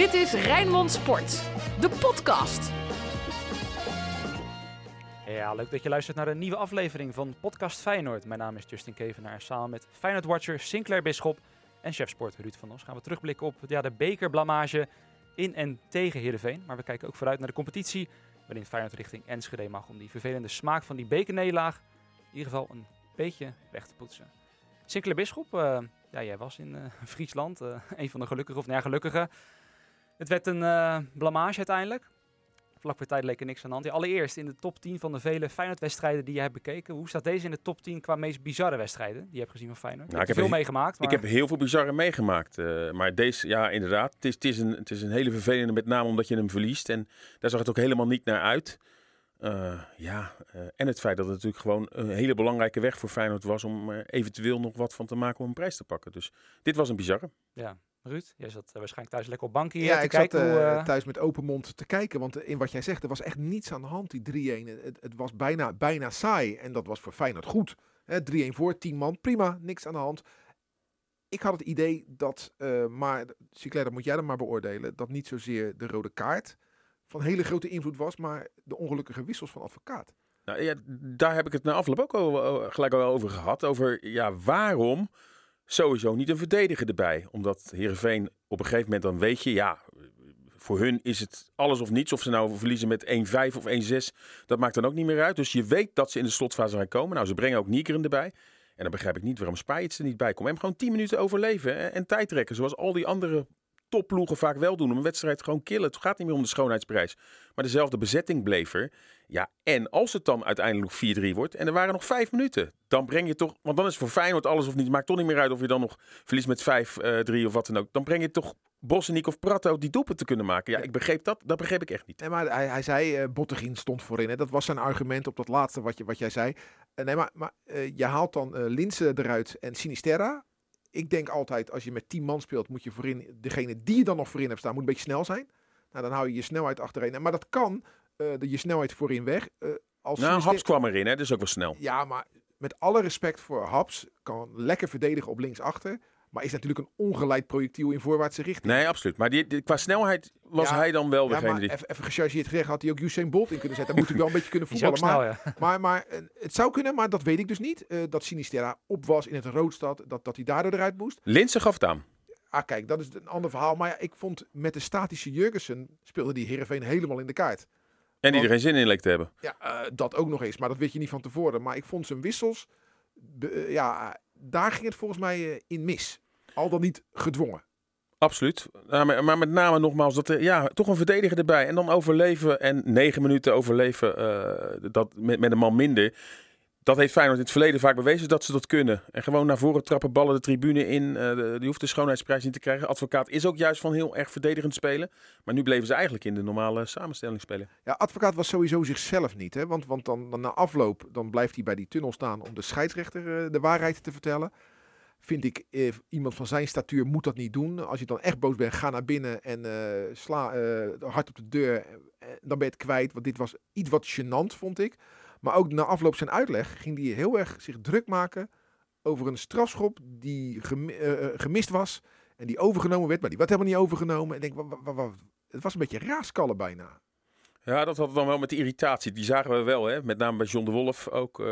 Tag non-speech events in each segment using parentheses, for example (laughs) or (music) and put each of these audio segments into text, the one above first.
Dit is Rijnmond Sport, de podcast. Ja, leuk dat je luistert naar een nieuwe aflevering van Podcast Feyenoord. Mijn naam is Justin Kevenaar. Samen met Feyenoord-watcher Sinclair Bisschop en chefsport Ruud van Os gaan we terugblikken op ja, de bekerblamage in en tegen Heerenveen. Maar we kijken ook vooruit naar de competitie, waarin Feyenoord richting Enschede mag om die vervelende smaak van die bekernederlaag in ieder geval een beetje weg te poetsen. Sinclair Bisschop, uh, ja, jij was in uh, (laughs) Friesland, uh, een van de gelukkigen of nou. Het werd een blamage uiteindelijk. Vlak voor tijd leek er niks aan de hand. Ja, allereerst in de top 10 van de vele Feyenoord-wedstrijden die je hebt bekeken. Hoe staat deze in de top 10 qua meest bizarre wedstrijden die je hebt gezien van Feyenoord? Nou, ik heb veel meegemaakt. Maar... Ik heb heel veel bizarre meegemaakt. Uh, maar deze, ja, inderdaad. Het is, het, is een, het is een hele vervelende, met name omdat je hem verliest. En daar zag het ook helemaal niet naar uit. Uh, ja, uh, en het feit dat het natuurlijk gewoon een hele belangrijke weg voor Feyenoord was om eventueel nog wat van te maken om een prijs te pakken. Dus dit was een bizarre. Ja, Ruud, jij zat waarschijnlijk thuis lekker op bankje ja, te ik kijken. zat hoe, uh... thuis met open mond te kijken. Want in wat jij zegt, er was echt niets aan de hand, die 3-1. Het, het, was bijna, bijna saai. En dat was voor Feyenoord goed. 3-1 voor, 10 man, prima, niks aan de hand. Ik had het idee dat, uh, maar Sinclair, dat moet jij dan maar beoordelen, dat niet zozeer de rode kaart van hele grote invloed was, maar de ongelukkige wissels van advocaat. Nou ja, daar heb ik het na afloop ook al, gelijk al over gehad. Over ja, waarom sowieso niet een verdediger erbij. Omdat Heerenveen op een gegeven moment dan weet je, ja, voor hun is het alles of niets. Of ze nou verliezen met 1-5 of 1-6, dat maakt dan ook niet meer uit. Dus je weet dat ze in de slotfase gaan komen. Nou, ze brengen ook Niekeren erbij. En dan begrijp ik niet waarom Spijts er niet bij komt. En gewoon 10 minuten overleven en, en tijd trekken. Zoals al die andere topploegen vaak wel doen. Om een wedstrijd gewoon killen. Het gaat niet meer om de schoonheidsprijs. Maar dezelfde bezetting bleef er. Ja, en als het dan uiteindelijk 4-3 wordt en er waren nog vijf minuten, dan breng je toch, want dan is voor Feyenoord alles of niet, maakt toch niet meer uit of je dan nog verliest met 5-3 uh, of wat dan ook. Dan breng je toch Bosniek of Prato die doepen te kunnen maken. Ja, ik begreep dat, dat begreep ik echt niet. Nee, maar hij, hij zei, uh, Bottegien stond voorin. Hè. Dat was zijn argument op dat laatste wat, je, wat jij zei. Uh, nee, maar, maar uh, je haalt dan Linse eruit en Sinisterra. Ik denk altijd, als je met 10 man speelt, moet je voorin, degene die je dan nog voorin hebt staan, moet een beetje snel zijn. Nou, dan hou je je snelheid achterin. Maar dat kan, uh, de, je snelheid voorin weg. Uh, als nou, Haps kwam erin, hè? dus ook wel snel. Ja, maar met alle respect voor Haps, kan lekker verdedigen op linksachter. Maar is natuurlijk een ongeleid projectiel in voorwaartse richting. Nee, absoluut. Maar die, die, qua snelheid was ja, hij dan wel ja, degene die... Even, even gechargeerd gezegd had hij ook Usain Bolt in kunnen zetten. Dan moet hij wel een beetje kunnen (laughs) voetballen. Snel, maar, ja. maar, maar uh, het zou kunnen, maar dat weet ik dus niet. Uh, dat Sinisterra op was in het Roodstad, dat, dat hij daardoor eruit moest. Linse gaf het aan. Ah, kijk, dat is een ander verhaal. Maar ja, ik vond met de statische Jurgensen speelde die Heerenveen helemaal in de kaart. En die Want, er geen zin in leek te hebben. Ja, uh, dat ook nog eens. Maar dat weet je niet van tevoren. Maar ik vond zijn wissels, uh, ja, daar ging het volgens mij uh, in mis. Al dan niet gedwongen. Absoluut. Uh, maar, met name nogmaals, dat er, ja, toch een verdediger erbij. En dan overleven en negen minuten overleven uh, dat, met, met een man minder. Dat heeft Feyenoord in het verleden vaak bewezen dat ze dat kunnen. En gewoon naar voren trappen, ballen de tribune in. De, die hoeft de schoonheidsprijs niet te krijgen. Advocaat is ook juist van heel erg verdedigend spelen. Maar nu bleven ze eigenlijk in de normale samenstelling spelen. Ja, advocaat was sowieso zichzelf niet. Hè? Want, want dan, dan na afloop dan blijft hij bij die tunnel staan om de scheidsrechter uh, de waarheid te vertellen vind ik, eh, iemand van zijn statuur moet dat niet doen. Als je dan echt boos bent, ga naar binnen en sla hard op de deur. Dan ben je het kwijt. Want dit was iets wat gênant, vond ik. Maar ook na afloop zijn uitleg ging hij heel erg zich druk maken over een strafschop die gem gemist was. En die overgenomen werd, maar die werd helemaal niet overgenomen. En ik denk, het was een beetje raaskallen bijna. Ja, dat had dan wel met de irritatie. Die zagen we wel, hè? met name bij John de Wolf ook. Uh,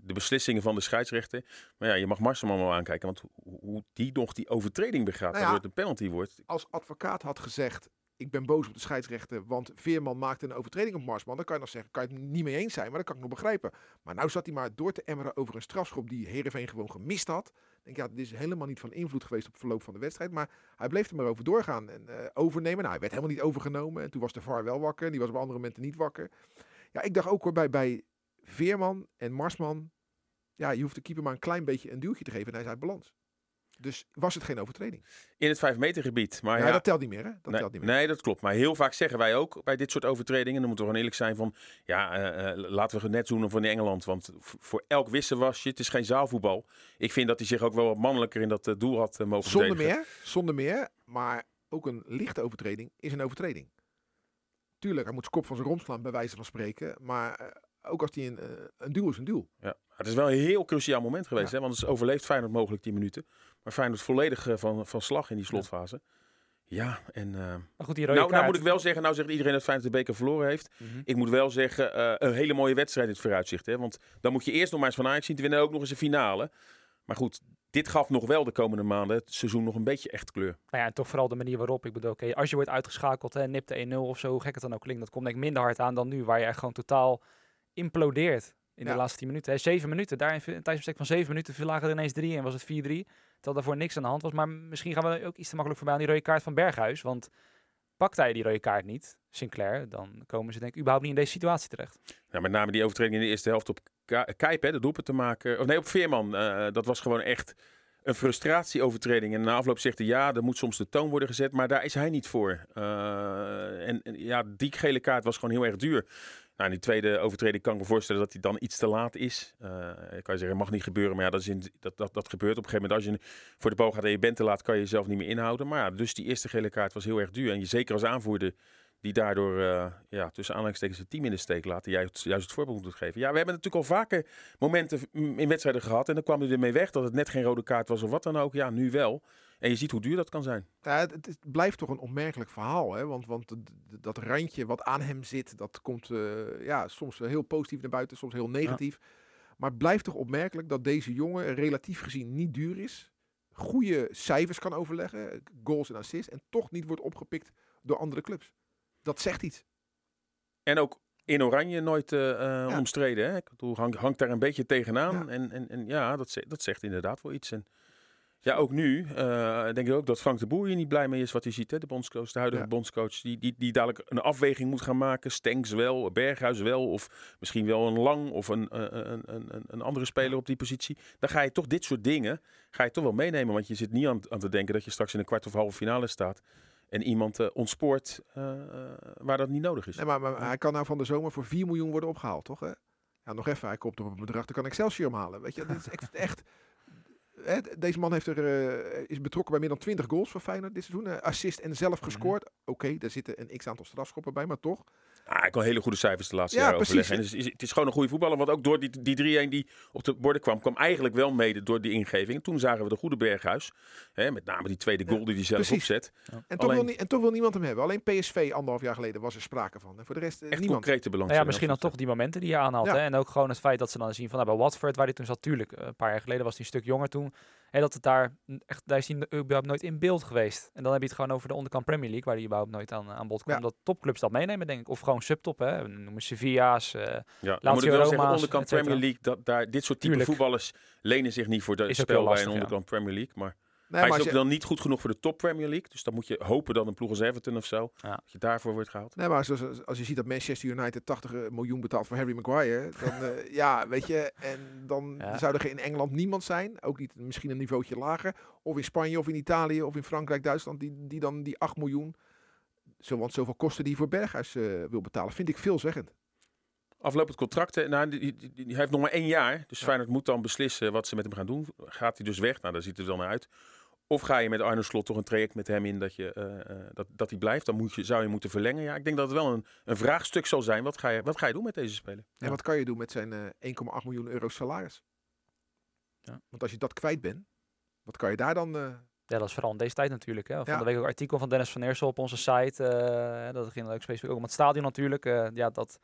de beslissingen van de scheidsrechter. Maar ja, je mag Marsman wel aankijken. Want hoe die nog die overtreding begaat, nou ja, waardoor het een penalty wordt. Als advocaat had gezegd, ik ben boos op de scheidsrechter, want Veerman maakte een overtreding op Marsman. Dan kan je nog zeggen, kan je het niet mee eens zijn, maar dat kan ik nog begrijpen. Maar nou zat hij maar door te emmeren over een strafschop die Heerenveen gewoon gemist had. denk ja, dit is helemaal niet van invloed geweest op het verloop van de wedstrijd. Maar hij bleef er maar over doorgaan en uh, overnemen. Nou, hij werd helemaal niet overgenomen. En toen was de VAR wel wakker. Die was op andere momenten niet wakker. Ja, ik dacht ook hoor, bij, Veerman en Marsman. Ja, je hoeft de keeper maar een klein beetje een duwtje te geven en hij is uit balans. Dus was het geen overtreding. In het 5 meter gebied. Maar ja, ja, dat telt niet meer hè? Dat nee, telt niet meer. nee, dat klopt. Maar heel vaak zeggen wij ook bij dit soort overtredingen, dan moeten we gewoon eerlijk zijn van, ja, uh, laten we net doen van Engeland. Want voor elk wisselwasje, het is geen zaalvoetbal. Ik vind dat hij zich ook wel wat mannelijker in dat uh, doel had uh, mogen Zonder verdedigen. meer, zonder meer. Maar ook een lichte overtreding is een overtreding. Tuurlijk, hij moet zijn kop van zijn romp slaan, bij wijze van spreken. Maar ook als hij een, een duel is, een duel. Ja, het is wel een heel cruciaal moment geweest. Ja. Hè? Want het overleeft Feyenoord mogelijk 10 minuten. Maar Feyenoord volledig uh, van, van slag in die slotfase. Ja, en... eh, Maar goed, die nou, nou moet ik wel zeggen, nou zegt iedereen dat Feyenoord de beker verloren heeft. Mhm. Ik moet wel zeggen, eh, een hele mooie wedstrijd in het vooruitzicht. Hè? Want dan moet je eerst nog maar eens van Ajax zien te winnen. Ook nog eens een finale. Maar goed, dit gaf nog wel de komende maanden het seizoen nog een beetje echt kleur. Nou ja, en toch vooral de manier waarop. Ik bedoel, oké, als je wordt uitgeschakeld, hè, nipt de 1-0 of zo, hoe gek het dan ook klinkt, dat komt denk ik minder hard aan dan nu, waar je echt gewoon totaal implodeert in de laatste 10 minuten. Hè. Zeven minuten, daar in een tijdsbestek van zeven minuten viel lagen er ineens drie en was het 4-3. Terwijl daarvoor niks aan de hand was. Maar misschien gaan we ook iets te makkelijk voorbij aan die rode kaart van Berghuis. Want pakt hij die rode kaart niet, Sinclair, dan komen ze denk ik überhaupt niet in deze situatie terecht. Ja, met name die overtreding in de eerste helft op Kijp, hè, de doelpunt te maken. Of nee, op Veerman. eh, dat was gewoon echt een frustratieovertreding. En na afloop zegt hij, ja, er moet soms de toon worden gezet. Maar daar is hij niet voor. Eh, en, en ja, die gele kaart was gewoon heel erg duur. Nou, die tweede overtreding kan ik me voorstellen dat hij dan iets te laat is. Ik kan je zeggen, mag niet gebeuren. Maar ja, dat, is in, dat, dat, dat gebeurt op een gegeven moment. Als je voor de bal gaat en je bent te laat, kan je jezelf niet meer inhouden. Maar ja, dus die eerste gele kaart was heel erg duur. En je zeker als aanvoerder die daardoor eh, ja, tussen aanhalingstekens het team in de steek laten. Juist, juist het voorbeeld moet geven. Ja, we hebben natuurlijk al vaker momenten mm, in wedstrijden gehad. En dan kwam hij ermee weg dat het net geen rode kaart was of wat dan ook. Ja, nu wel. En je ziet hoe duur dat kan zijn. Ja, het, het blijft toch een opmerkelijk verhaal. Hè? Want, want dat randje wat aan hem zit, dat komt eh, ja, soms heel positief naar buiten, soms heel negatief. Maar het blijft toch opmerkelijk dat deze jongen relatief gezien niet duur is. Goede cijfers kan overleggen, goals en assists. En toch niet wordt opgepikt door andere clubs. Dat zegt iets. En ook in Oranje nooit eh, eh, Ja. omstreden. Hè? Ik bedoel, hang- hangt daar een beetje tegenaan. Ja. En, en, en ja, dat, dat zegt inderdaad wel iets. En ja, ook nu eh, denk ik ook dat Frank de Boer hier niet blij mee is wat hij ziet. Hè? De bondscoach, de huidige Ja. bondscoach, die, die, die dadelijk een afweging moet gaan maken. Stenks wel, Berghuis wel, of misschien wel een Lang of een, eh, een, een, een, een andere speler op die positie. Dan ga je toch dit soort dingen ga je toch wel meenemen. Want je zit niet aan, aan te denken dat je straks in een kwart of halve finale staat. En iemand eh, ontspoort eh, eh, waar dat niet nodig is. Nee, maar, maar hij kan nou van de zomer voor 4 miljoen worden opgehaald, toch? Hè? Ja, nog even, hij komt op een bedrag, dan kan Excelsior hem halen. Weet je, dit is echt... echt hè, deze man heeft er, eh, is betrokken bij meer dan 20 goals voor Feyenoord dit seizoen. Eh, assist en zelf gescoord. Oké, daar zitten een x-aantal strafschoppen bij, maar toch. Ah, hij kan hele goede cijfers de laatste Ja, jaren precies. overleggen. En het, is, het is gewoon een goede voetballer. Want ook door die, die 3-1 die op de borden kwam, kwam eigenlijk wel mede door die ingeving. Toen zagen we de goede Berghuis. Hè, met name die tweede goal die hij zelf precies. opzet. En toch, Alleen- wil, en toch wil niemand hem hebben. Alleen PSV anderhalf jaar geleden was er sprake van. En voor de rest eh, Echt niemand. concrete Nou ja, misschien dan toch die momenten die je aanhaalt. Ja. Hè? En ook gewoon het feit dat ze dan zien van, nou, bij Watford, waar hij toen zat, tuurlijk, een paar jaar geleden was hij een stuk jonger toen. Hè, dat het daar, echt, daar is hij überhaupt nooit in beeld geweest. En dan heb je het gewoon over de onderkant Premier League, waar hij überhaupt nooit aan, aan bod kwam. Ja. Dat topclubs dat meenemen, denk ik. Of gewoon subtop, hè. Noemen Sevilla's. eh, Ja, Lazio, moet ik wel zeggen, Roma's, onderkant. Premier League, dat, daar, dit soort type Tuurlijk. voetballers lenen zich niet voor de spel bij een ja. onderkant Premier League. Maar Nee, hij maar is ook je, dan niet goed genoeg voor de top Premier League. Dus dan moet je hopen dat een ploeg als Everton of zo, Ja. dat je daarvoor wordt gehaald. nee, maar als, als, als je ziet dat Manchester United 80 miljoen betaalt voor Harry Maguire. Dan, eh, (laughs) ja, weet je. En dan Ja. zou er in Engeland niemand zijn. Ook niet misschien een niveautje lager. Of in Spanje of in Italië of in Frankrijk, Duitsland. Die, die dan die 8 miljoen. Zo, want zoveel kosten die voor Berghuis eh, wil betalen. Vind ik veelzeggend. Aflopend contract, nou, die, die- die- hij heeft nog maar één jaar. Dus Ja. Feyenoord moet dan beslissen wat ze met hem gaan doen. Gaat hij dus weg? Nou, daar ziet het er dan naar uit. Of ga je met Arne Slot toch een traject met hem in dat, je, eh, eh, dat, dat hij blijft? Dan moet je, zou je moeten verlengen. Ja, ik denk dat het wel een, een vraagstuk zal zijn. Wat ga, je, wat ga je doen met deze speler? En Ja. wat kan je doen met zijn eh 1,8 miljoen euro salaris? Ja. Want als je dat kwijt bent, wat kan je daar dan... eh, Ja, dat is vooral in deze tijd natuurlijk. Hè. Van Ja. de week ook een artikel van Dennis van Eersel op onze site. eh, dat ging ook specifiek ook om het stadion natuurlijk. eh, ja, dat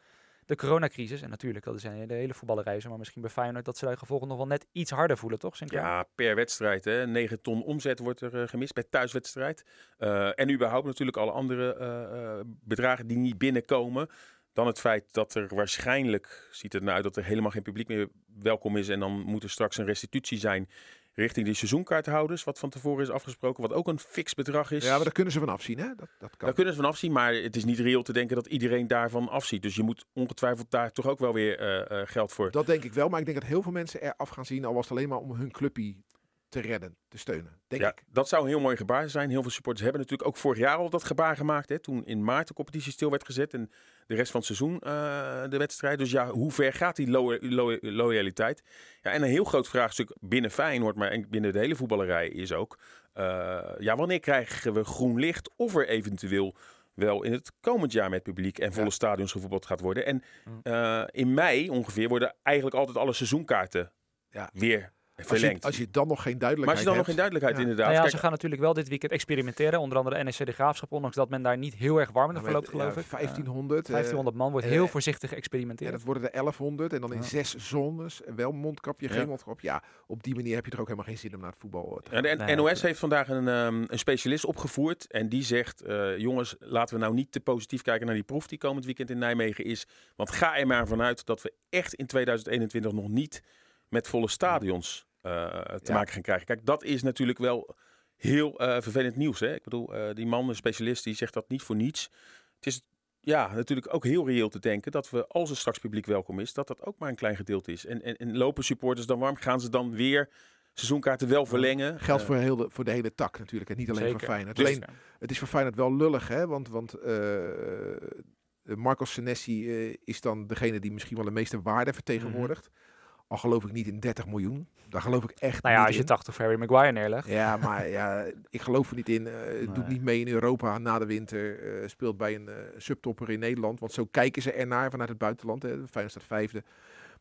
de coronacrisis, en natuurlijk, dat is een hele, voetballerreizen, maar misschien bij Feyenoord dat ze daar gevolgen nog wel net iets harder voelen, toch? Ja, per wedstrijd. Hè. 9 ton omzet wordt er eh, gemist bij thuiswedstrijd. Eh, en überhaupt natuurlijk alle andere eh, bedragen die niet binnenkomen. Dan het feit dat er waarschijnlijk, ziet het nou dat er helemaal geen publiek meer welkom is. En dan moet er straks een restitutie zijn richting die seizoenkaarthouders. Wat van tevoren is afgesproken, wat ook een fix bedrag is. ja, maar daar kunnen ze van afzien, hè? Dat, dat kan. Daar kunnen ze van afzien, maar het is niet reëel te denken dat iedereen daarvan afziet. Dus je moet ongetwijfeld daar toch ook wel weer eh, eh, geld voor. Dat denk ik wel, maar ik denk dat heel veel mensen er af gaan zien, al was het alleen maar om hun clubpie te redden, te steunen. Denk ja, ik. dat zou een heel mooi gebaar zijn. Heel veel supporters hebben natuurlijk ook vorig jaar al dat gebaar gemaakt. Hè, toen in maart de competitie stil werd gezet en de rest van het seizoen eh, de wedstrijd. Dus ja, hoe ver gaat die lo- lo- loyaliteit? Ja, en een heel groot vraagstuk binnen Feyenoord, maar en binnen de hele voetballerij is ook... eh, ja, wanneer krijgen we groen licht of er eventueel wel in het komend jaar met publiek en volle Ja. stadions gevoetbald gaat worden? En Mm. eh, in mei ongeveer worden eigenlijk altijd alle seizoenkaarten Ja. weer Als je, als dan nog geen maar als duidelijkheid je dan nog hebt, geen duidelijkheid Ja. inderdaad. Nou ja, Kijk, ze gaan natuurlijk wel dit weekend experimenteren. Onder andere NEC de Graafschap, ondanks dat men daar niet heel erg warm in nou, verloopt, geloof ja, ik. 1500. Eh, eh, 1500 man wordt eh, heel voorzichtig en geëxperimenteerd. dat worden er 1100 en dan in zes zones. En wel mondkapje, Ja. geen mondkapje. Ja, op die manier heb je er ook helemaal geen zin om naar het voetbal eh, te En gaan. de Nee, NOS heeft vandaag een, ehm, een specialist opgevoerd. En die zegt: eh, jongens, laten we nou niet te positief kijken naar die proef die komend weekend in Nijmegen is. Want ga er maar vanuit dat we echt in 2021 nog niet met volle stadions te Ja. maken gaan krijgen. Kijk, dat is natuurlijk wel heel eh, vervelend nieuws. Hè? Ik bedoel, eh, die man, een specialist, die zegt dat niet voor niets. Het is ja, natuurlijk ook heel reëel te denken dat we, als er straks publiek welkom is, dat dat ook maar een klein gedeelte is. En, en, en lopen supporters dan warm? Gaan ze dan weer seizoenkaarten wel verlengen? Geldt Eh, voor, heel de, voor de hele tak natuurlijk. En niet alleen Zeker. voor Feyenoord. Dus- Alleen, het is voor Feyenoord wel lullig, hè? Want, want eh, Marcos Senesi eh, is dan degene die misschien wel de meeste waarde vertegenwoordigt. Al geloof ik niet in 30 miljoen. Daar geloof ik echt Nou ja, niet als je in. 80 voor Harry Maguire neerlegt. Ja, maar ja, (laughs) ik geloof er niet in. Eh Doet niet mee in Europa na de winter. eh, speelt bij een eh, subtopper in Nederland. Want zo kijken ze ernaar vanuit het buitenland. Hè. Feyenoord staat vijfde.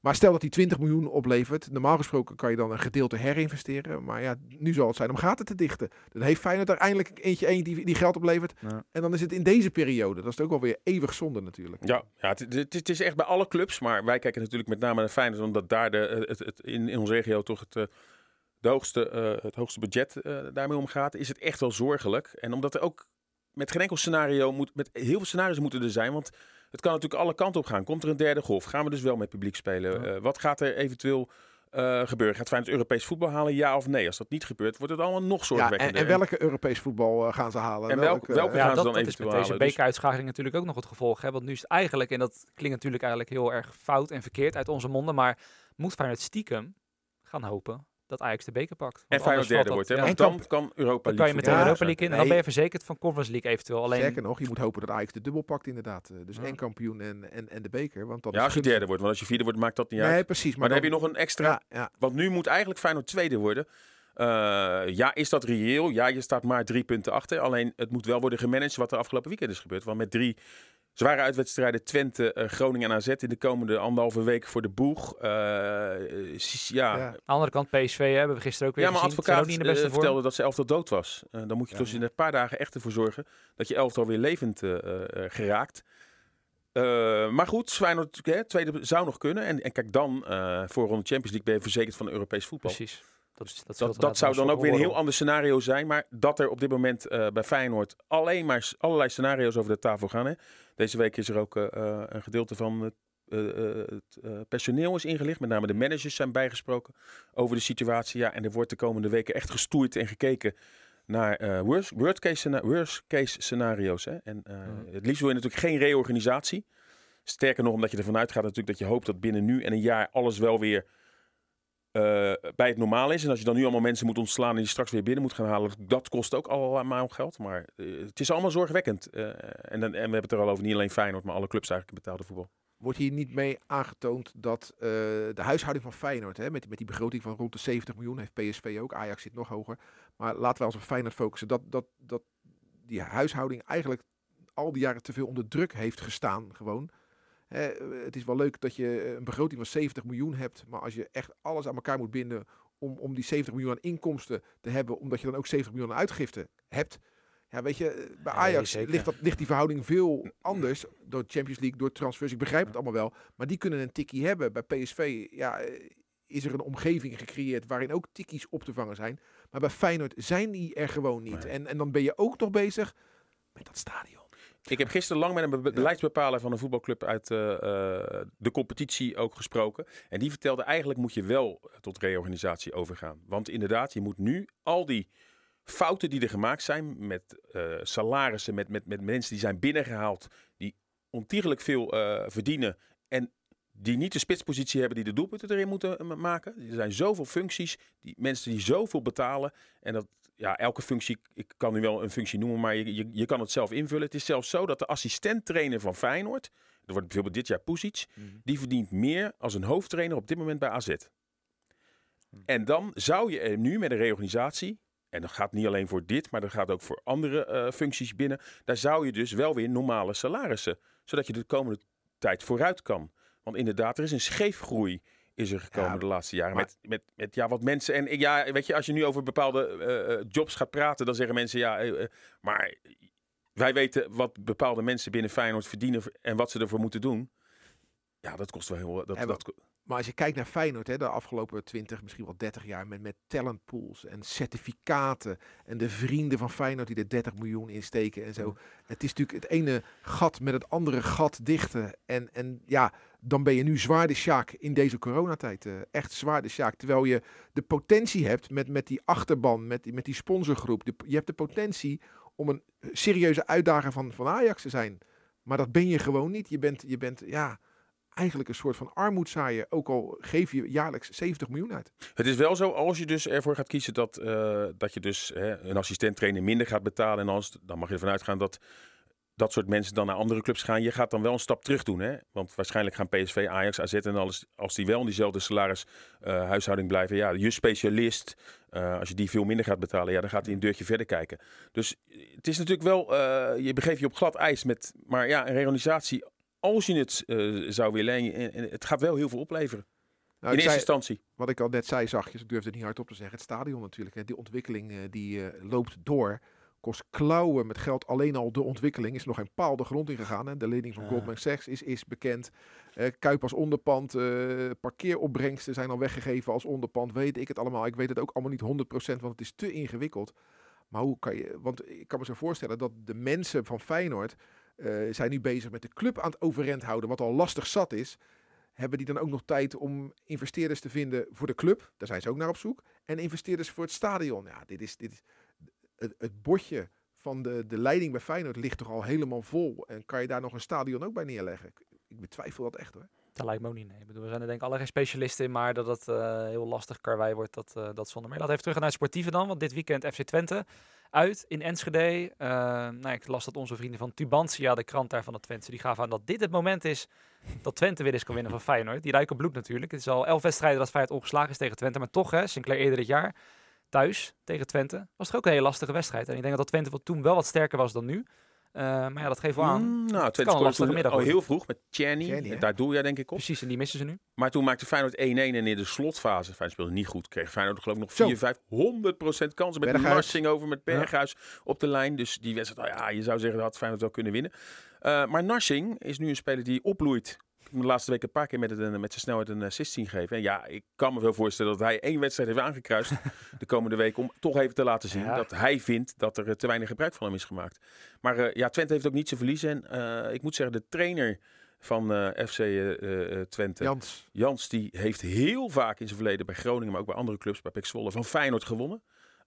Maar stel dat hij 20 miljoen oplevert. Normaal gesproken kan je dan een gedeelte herinvesteren. Maar ja, nu zal het zijn om gaten te dichten. Dan heeft Feyenoord er eindelijk eentje één die, die geld oplevert. Ja. En dan is het in deze periode. Dat is ook wel weer eeuwig zonde natuurlijk. Ja, ja het, het, het is echt bij alle clubs. Maar wij kijken natuurlijk met name naar Feyenoord. Omdat daar de, eh, het, het, in, in onze regio toch het, eh, de hoogste, eh, het hoogste budget eh, daarmee omgaat. Is het echt wel zorgelijk. En omdat er ook met geen enkel scenario moet... Met heel veel scenario's moeten er zijn. Want het kan natuurlijk alle kanten op gaan. Komt er een derde golf? Gaan we dus wel met publiek spelen? Ja. Eh, wat gaat er eventueel... eh, gebeuren. Gaat Feyenoord Europees voetbal halen, ja of nee? Als dat niet gebeurt, wordt het allemaal nog Ja, en, zorgwekkender. en welke Europees voetbal eh, gaan ze halen? En welk- Welke, welke eh, gaan Ja, ze dat, dan dat is eventueel met deze halen? Dus- bekeruitschakeling natuurlijk ook nog het gevolg. Hè? Want nu is het eigenlijk, en dat klinkt natuurlijk eigenlijk heel erg fout en verkeerd uit onze monden, maar moet Feyenoord stiekem gaan hopen dat Ajax de beker pakt. en Feyenoord derde wordt, hè? Want dan kan Europa dan kan je League meteen Ja, Europa League in en dan ben je verzekerd van Conference League eventueel. Alleen, Sterker nog, je moet hopen dat Ajax de dubbel pakt inderdaad. Eh, Dus Ja. en kampioen en, en, en de beker. Want dat Ja, is als je derde wordt. Want als je vierde wordt, maakt dat niet uit. Nee, precies. Maar dan heb je nog een extra... Ja, ja. Want nu moet eigenlijk Feyenoord tweede worden. Eh, ja, is dat reëel? Ja, je staat maar drie punten achter. Alleen het moet wel worden gemanaged wat er afgelopen weekend is gebeurd. Want met drie zware uitwedstrijden, Twente, eh, Groningen en AZ in de komende anderhalve week voor de boeg. eh, ja, Ja. aan de andere kant, PSV hebben we gisteren ook weer ja, maar gezien. Advocaat ook niet in de beste vorm. vertelde dat ze elftal dood was. Eh, dan moet je Ja. dus in een paar dagen echt ervoor zorgen dat je elftal weer levend geraakt. Eh, maar goed, Feyenoord hè, tweede zou nog kunnen. En, en kijk dan, eh, voor ronde Champions League ben je verzekerd van Europees voetbal. Precies. Dat, is- dat, Dat, scheelt dat zou dan ook weer een heel ander scenario zijn. Maar dat er op dit moment eh, bij Feyenoord alleen maar allerlei scenario's over de tafel gaan. Hè. Deze week is er ook eh, eh, een gedeelte van het, het personeel is ingelicht. Met name de managers zijn bijgesproken over de situatie. Ja, en er wordt de komende weken echt gestoeid en gekeken naar eh, worst, worst, case scena- worst case scenario's. Hè. En het liefst wil je natuurlijk geen reorganisatie. Sterker nog, omdat je ervan uitgaat natuurlijk dat je hoopt dat binnen nu en een jaar alles wel weer eh, bij het normaal is. En als je dan nu allemaal mensen moet ontslaan en die straks weer binnen moet gaan halen, dat kost ook allemaal geld. Maar eh, het is allemaal zorgwekkend. Eh, en, dan, en we hebben het er al over, niet alleen Feyenoord, maar alle clubs eigenlijk betaalde voetbal. Wordt hier niet mee aangetoond dat de huishouding van Feyenoord, hè, met, met die begroting van rond de 70 miljoen, heeft PSV ook, Ajax zit nog hoger. Maar laten we ons op Feyenoord focussen, dat, dat, dat die huishouding eigenlijk al die jaren te veel onder druk heeft gestaan gewoon. Hè, eh, het is wel leuk dat je een begroting van 70 miljoen hebt, maar als je echt alles aan elkaar moet binden om, om die 70 miljoen aan inkomsten te hebben, omdat je dan ook 70 miljoen aan uitgiften hebt. Ja, weet je, eh, bij Ajax ligt, dat, ligt die verhouding veel anders door Champions League, door transfers. Ik begrijp het allemaal wel, maar die kunnen een tikkie hebben. Bij PSV ja, eh, is er een omgeving gecreëerd waarin ook tikkies op te vangen zijn. Maar bij Feyenoord zijn die er gewoon niet. Nee. En, en dan ben je ook nog bezig met dat stadion. Ik heb gisteren lang met een be- be- beleidsbepaler van een voetbalclub uit eh, eh, de competitie ook gesproken. En die vertelde eigenlijk moet je wel tot reorganisatie overgaan. Want inderdaad, je moet nu al die fouten die er gemaakt zijn met eh, salarissen, met, met, met mensen die zijn binnengehaald, die ontiegelijk veel verdienen en die niet de spitspositie hebben die de doelpunten erin moeten maken. Er zijn zoveel functies, die mensen die zoveel betalen. En dat, ja, elke functie, ik kan nu wel een functie noemen, maar je, je, je kan het zelf invullen. Het is zelfs zo dat de assistent-trainer van Feyenoord, er wordt bijvoorbeeld dit jaar Pusic, die verdient meer als een hoofdtrainer op dit moment bij AZ. En dan zou je er nu met een reorganisatie, en dat gaat niet alleen voor dit, maar dat gaat ook voor andere eh, functies binnen, daar zou je dus wel weer normale salarissen, zodat je de komende tijd vooruit kan. Want inderdaad, er is een scheefgroei is er gekomen Ja, de laatste jaren. maar- Met, met, met ja, wat mensen. En ja, weet je, als je nu over bepaalde eh, eh, jobs gaat praten, dan zeggen mensen ja, eh, maar wij weten wat bepaalde mensen binnen Feyenoord verdienen en wat ze ervoor moeten doen. Ja, dat kost wel heel. Dat, En dat, Maar als je kijkt naar Feyenoord, hè, de afgelopen 20, misschien wel 30 jaar, met, met talentpools en certificaten en de vrienden van Feyenoord die er 30 miljoen in steken en zo. Het is natuurlijk het ene gat met het andere gat dichten. En, en ja, dan ben je nu zwaar de sjaak in deze coronatijd. eh, echt zwaar de sjaak. Terwijl je de potentie hebt met, met die achterban, met, die- met die sponsorgroep. Je hebt de potentie om een serieuze uitdager van, van Ajax te zijn. Maar dat ben je gewoon niet. Je bent, je bent ja, eigenlijk een soort van armoedzaaier. Ook al geef je jaarlijks 70 miljoen uit. Het is wel zo, als je dus ervoor gaat kiezen dat, eh, dat je dus hè, een assistent-trainer minder gaat betalen. En als, dan mag je ervan uitgaan dat dat soort mensen dan naar andere clubs gaan. Je gaat dan wel een stap terug doen. Hè? Want waarschijnlijk gaan PSV, Ajax, AZ en alles, als die wel in diezelfde salaris eh, huishouding blijven. Ja, je specialist, eh, als je die veel minder gaat betalen, ja, dan gaat hij een deurtje verder kijken. Dus het is natuurlijk wel, eh, je begeeft je op glad ijs met, maar ja, een reorganisatie, als je het eh, zou willen, en, en- het gaat wel heel veel opleveren. Nou, in eerste zei, instantie. wat ik al net zei, zachtjes, ik durfde het niet hardop te zeggen. Het stadion natuurlijk, hè, die ontwikkeling eh, die eh, loopt door. Kost klauwen met geld. Alleen al de ontwikkeling is nog geen paal de grond ingegaan. Hè. De lening van Ja. Goldman Sachs is, is bekend. Eh, Kuip als onderpand. eh, parkeeropbrengsten zijn al weggegeven als onderpand. Weet ik het allemaal. Ik weet het ook allemaal niet 100%, want het is te ingewikkeld. Maar hoe kan je... Want ik kan me zo voorstellen dat de mensen van Feyenoord... eh, zijn nu bezig met de club aan het overeind houden. Wat al lastig zat is hebben die dan ook nog tijd om investeerders te vinden voor de club? Daar zijn ze ook naar op zoek. En investeerders voor het stadion. Ja, dit is, dit is het, het bordje van de, de leiding bij Feyenoord ligt toch al helemaal vol. En kan je daar nog een stadion ook bij neerleggen? Ik, betwijfel dat echt hoor. Dat lijkt me ook niet. Nee. We zijn er denk ik alle geen specialisten in, maar dat het eh, heel lastig karwei wordt, dat, eh dat zonder meer. Laten we even terug naar het sportieve dan, want dit weekend FC Twente uit in Enschede. Eh, nou, ik las dat onze vrienden van Tubantia, de krant daar van de Twente, die gaven aan dat dit het moment is dat Twente weer eens kan winnen van Feyenoord. Die ruiken bloed natuurlijk. Het is al elf wedstrijden dat Feyenoord ongeslagen is tegen Twente, maar toch hè, Sinclair eerder dit jaar thuis tegen Twente. Was toch ook een hele lastige wedstrijd. En ik denk dat Twente wel toen wel wat sterker was dan nu. Eh, maar ja, dat geeft wel aan. Mm, nou, Twente scoorde lastige toen middag al heel vroeg met. Tjerni? Daar doe jij denk ik op. Precies, en die missen ze nu. Maar toen maakte Feyenoord 1-1 en in de slotfase, Feyenoord speelde niet goed, kreeg Feyenoord geloof ik nog Zo. 4, 5, 100% kansen met. Narsing over met Berghuis op de lijn. Dus die wedstrijd, oh ja, je zou zeggen dat had Feyenoord wel kunnen winnen. Eh, maar Narsing is nu een speler die opbloeit. De laatste week een paar keer met, het, een- met zijn snelheid een assist zien geven. En ja, ik kan me wel voorstellen dat hij één wedstrijd heeft aangekruist (laughs) de komende week. Om toch even te laten zien Ja. dat hij vindt dat er eh, te weinig gebruik van hem is gemaakt. Maar eh, ja, Twente heeft ook niet te verliezen. En eh, ik moet zeggen, de trainer van eh, FC eh, eh, Twente, Jans. Jans, die heeft heel vaak in zijn verleden bij Groningen, maar ook bij andere clubs, bij PEC Zwolle, van Feyenoord gewonnen.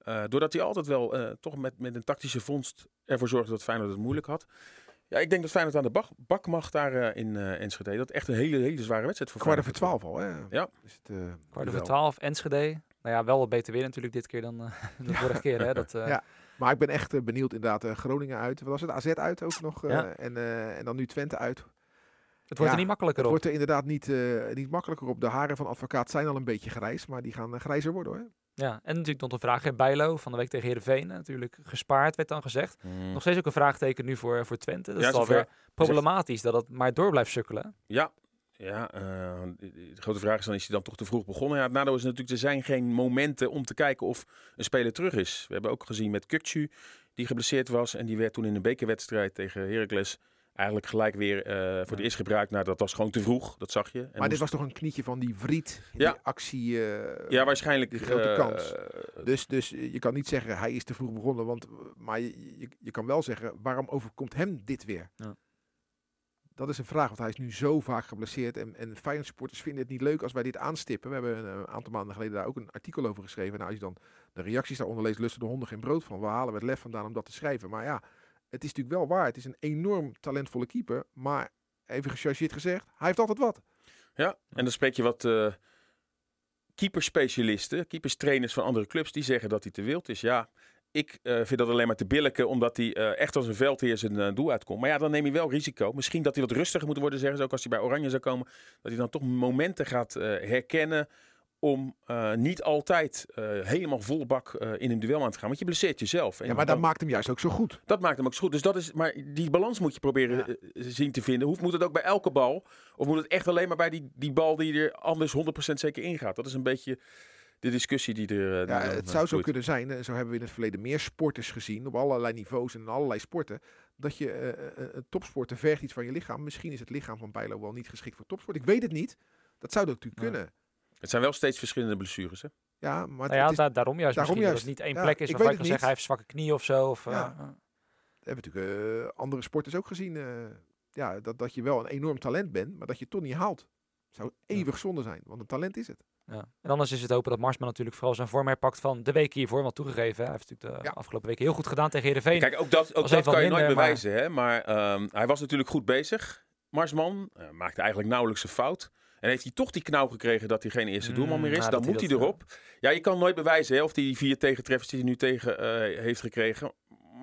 Eh, doordat hij altijd wel eh, toch met, met een tactische vondst ervoor zorgde dat Feyenoord het moeilijk had. Ja, ik denk dat Feyenoord aan de bak, bak mag daar eh, in eh, Enschede. Dat echt een hele, hele zware wedstrijd voor Kwart over Feyenoord twaalf al hè? Ja. Is het, eh, Kwart over duel. twaalf, Enschede. Nou ja, wel wat beter weer natuurlijk dit keer dan eh, (laughs) de vorige keer. Hè? Dat, eh, Ja. Maar ik ben echt benieuwd inderdaad. eh, Groningen uit. Wat was het? AZ uit ook nog. eh, Ja. en, eh, en dan nu Twente uit. Het wordt Ja, er niet makkelijker Het op. wordt er inderdaad niet, eh, niet makkelijker op. De haren van advocaat zijn al een beetje grijs. Maar die gaan grijzer worden hoor. Ja, en natuurlijk nog een vraag. hè, Bijlo van de week tegen Heerenveen. Natuurlijk gespaard, werd dan gezegd. Mm. Nog steeds ook een vraagteken nu voor, voor Twente. Dat Ja, is alweer problematisch dat het maar door blijft sukkelen. Ja, ja eh, de de grote vraag is dan, is hij dan toch te vroeg begonnen? Ja, het nadeel is natuurlijk, er zijn geen momenten om te kijken of een speler terug is. We hebben ook gezien met Kukcu, die geblesseerd was. En die werd toen in een bekerwedstrijd tegen Heracles eigenlijk gelijk weer eh, voor Ja. het eerst gebruikt. Nou, dat was gewoon te vroeg, dat zag je. En maar dit was toch een knietje van die Vriet. Ja. Die actie. eh, Ja, waarschijnlijk. die grote eh, kans. Dus, dus je kan niet zeggen hij is te vroeg begonnen. Want, maar je, je, je kan wel zeggen waarom overkomt hem dit weer? Ja. Dat is een vraag, want hij is nu zo vaak geblesseerd. En, en Feyenoord supporters vinden het niet leuk als wij dit aanstippen. We hebben een aantal maanden geleden daar ook een artikel over geschreven. Nou, als je dan de reacties daaronder leest, lusten de honden geen brood van. We halen we het lef vandaan om dat te schrijven. Maar ja, het is natuurlijk wel waar. Het is een enorm talentvolle keeper. Maar even gechargeerd gezegd, hij heeft altijd wat. Ja, en dan spreek je wat eh keeperspecialisten, keeperstrainers van andere clubs, die zeggen dat hij te wild is. Ja, ik eh, vind dat alleen maar te billijken, omdat hij eh, echt als een veldheer zijn eh, doel uitkomt. Maar ja, dan neem je wel risico. Misschien dat hij wat rustiger moet worden, zeggen ze ook als hij bij Oranje zou komen. Dat hij dan toch momenten gaat herkennen om eh, niet altijd eh, helemaal volle bak eh, in een duel aan te gaan. Want je blesseert jezelf. En Ja, maar dat maakt hem juist ook zo goed. dat maakt hem ook zo goed. Dus dat is, maar die balans moet je proberen Ja. zien te vinden. Hoe moet het ook bij elke bal? Of moet het echt alleen maar bij die, die bal die er anders 100% zeker ingaat? Dat is een beetje de discussie die er. die Ja, het zou zo kunnen zijn, zo hebben we in het verleden meer sporters gezien, op allerlei niveaus en in allerlei sporten, dat je topsporten vergt iets van je lichaam. Misschien is het lichaam van Bijlo wel niet geschikt voor topsport. Ik weet het niet. Dat zou natuurlijk Ja. kunnen. Het zijn wel steeds verschillende blessures. Hè? Ja, maar Nou ja, het is, da- daarom juist daarom misschien. juist. Dat het niet één Ja, plek is ik waarvan weet je kan zeggen hij heeft zwakke knie of zo. Of, eh, Ja. eh. we hebben natuurlijk eh, andere sporters ook gezien. eh, ja, dat, dat je wel een enorm talent bent, maar dat je het toch niet haalt. zou eeuwig zonde zijn, want een talent is het. Ja. En anders is het hopen dat Marsman natuurlijk vooral zijn vorm herpakt van de week hiervoor. Want toegegeven, hij heeft natuurlijk de Ja. afgelopen weken heel goed gedaan tegen Heerenveen. Kijk, ook dat, ook dat kan je nooit minder, maar- bewijzen. Hè? Maar ehm, hij was natuurlijk goed bezig. Marsman maakte eigenlijk nauwelijks een fout. En heeft hij toch die knauw gekregen dat hij geen eerste Mm, doelman meer is, nou, dan hij moet hij erop. Ja, je kan nooit bewijzen hè, of die vier tegentreffers die hij nu tegen eh, heeft gekregen.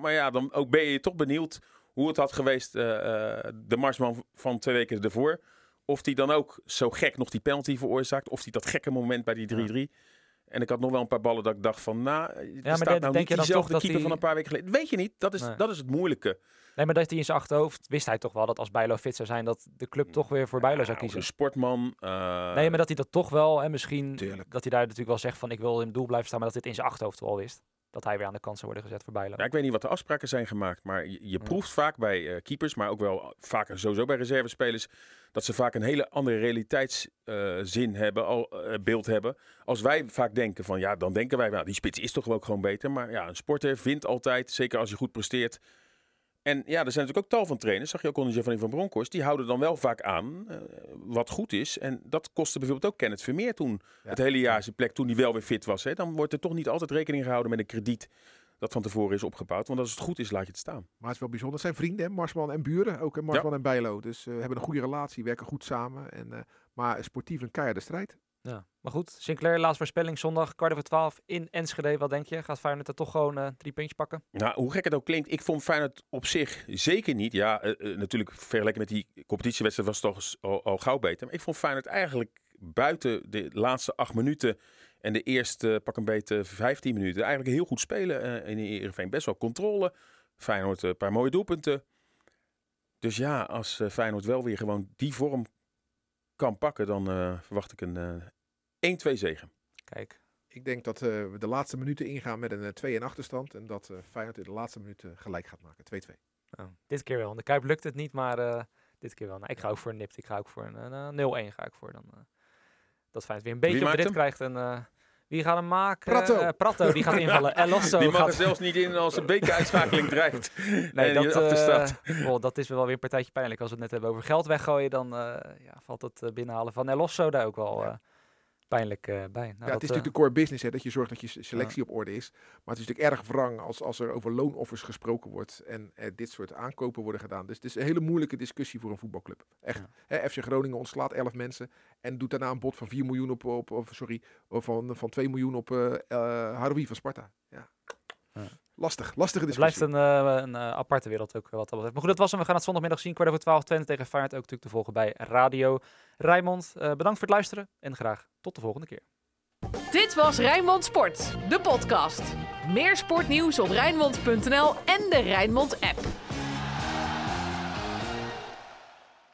Maar ja, dan ook ben je toch benieuwd hoe het had geweest, eh, eh, de Marsman van twee weken ervoor. Of hij dan ook zo gek nog die penalty veroorzaakt. Of hij dat gekke moment bij die 3-3. En ik had nog wel een paar ballen dat ik dacht van, nou, er maar staat nou niet diezelfde keeper hij- van een paar weken geleden. Weet je niet, dat is, Nee. dat is het moeilijke. Nee, maar dat hij in zijn achterhoofd wist hij toch wel dat als Bijlo fit zou zijn, dat de club toch weer voor Bijlo zou Ja, kiezen. Een sportman. eh, Nee, maar dat hij dat toch wel, en misschien Tuurlijk. dat hij daar natuurlijk wel zegt van ik wil in het doel blijven staan, maar dat dit in zijn achterhoofd wel wist. Dat hij weer aan de kant zou worden gezet voor Bijlo. ja, ik weet niet wat de afspraken zijn gemaakt, maar je, je proeft vaak bij eh, keepers, maar ook wel vaak sowieso bij reservespelers, dat ze vaak een hele andere realiteitszin hebben, al, eh, beeld hebben. Als wij vaak denken van, ja, dan denken wij, nou, die spits is toch wel ook gewoon beter. Maar ja, een sporter vindt altijd, zeker als je goed presteert. En ja, er zijn natuurlijk ook tal van trainers, zag je ook onder Giovanni van Bronckhorst, die houden dan wel vaak aan eh, wat goed is. En dat kostte bijvoorbeeld ook Kenneth Vermeer toen Ja. het hele jaar zijn plek, toen hij wel weer fit was. Hè. Dan wordt er toch niet altijd rekening gehouden met een krediet dat van tevoren is opgebouwd. Want als het goed is, laat je het staan. Maar het is wel bijzonder. Het zijn vrienden, hè? Marsman en buren. Ook hè? Marsman en Bijlo. Dus eh, hebben een goede relatie, werken goed samen. En, eh, maar sportief een keiharde strijd. Ja. Maar goed, Sinclair, laatste voorspelling zondag, kwart over twaalf in Enschede. Wat denk je? Gaat Feyenoord er toch gewoon eh, drie puntjes pakken? Nou, hoe gek het ook klinkt, ik vond Feyenoord op zich zeker niet. Ja, eh, eh, natuurlijk vergeleken met die competitiewedstrijd was het toch al, al gauw beter. Maar ik vond Feyenoord eigenlijk buiten de laatste acht minuten en de eerste pak een beetje 15 minuten eigenlijk heel goed spelen. eh in Heerenveen best wel controle. Feyenoord een paar mooie doelpunten. Dus ja, als Feyenoord wel weer gewoon die vorm kan pakken, dan eh, verwacht ik een eh 1-2 zegen. Kijk, Ik denk dat eh, we de laatste minuten ingaan met een eh, 2-1 achterstand. En dat eh Feyenoord in de laatste minuten gelijk gaat maken. 2-2. nou, dit keer wel. In de Kuip lukt het niet, maar eh, dit keer wel. Nou, ik ga ook voor een nipt. Ik ga ook voor een eh, 0-1 ga ik voor. Dan, eh, dat Feyenoord weer een beetje op krijgt. En, eh, wie gaat hem maken? Pratto. Eh, Pratto, die gaat invallen. El Osso die mag gaat... er zelfs niet in als een bekeruitschakeling dreigt. (laughs) Nee, en dat, eh, oh, dat is wel weer een partijtje pijnlijk. Als we het net hebben over geld weggooien, dan eh, ja, valt het binnenhalen van El Osso daar ook wel Ja. Eh, pijnlijk eh, bij. Nou, ja, het is eh, natuurlijk de core business, hè, dat je zorgt dat je selectie op orde is. Maar het is natuurlijk erg wrang als, als er over loonoffers gesproken wordt en er dit soort aankopen worden gedaan. Dus het is een hele moeilijke discussie voor een voetbalclub. Echt. Hè, FC Groningen ontslaat 11 mensen en doet daarna een bod van 4 miljoen op, op, sorry, van, van 2 miljoen op eh eh, Haroui van Sparta. Ja. Ja. Lastig, lastige Het discussie. blijft een, eh, een eh, aparte wereld ook eh, wat dat betreft. Maar goed, dat was hem. We gaan het zondagmiddag zien. Kwart over twaalf Twente tegen Feyenoord. Ook natuurlijk te volgen bij Radio Rijnmond. Eh, bedankt voor het luisteren en graag tot de volgende keer. Dit was Rijnmond Sport, de podcast. Meer sportnieuws op Rijnmond.nl en de Rijnmond app.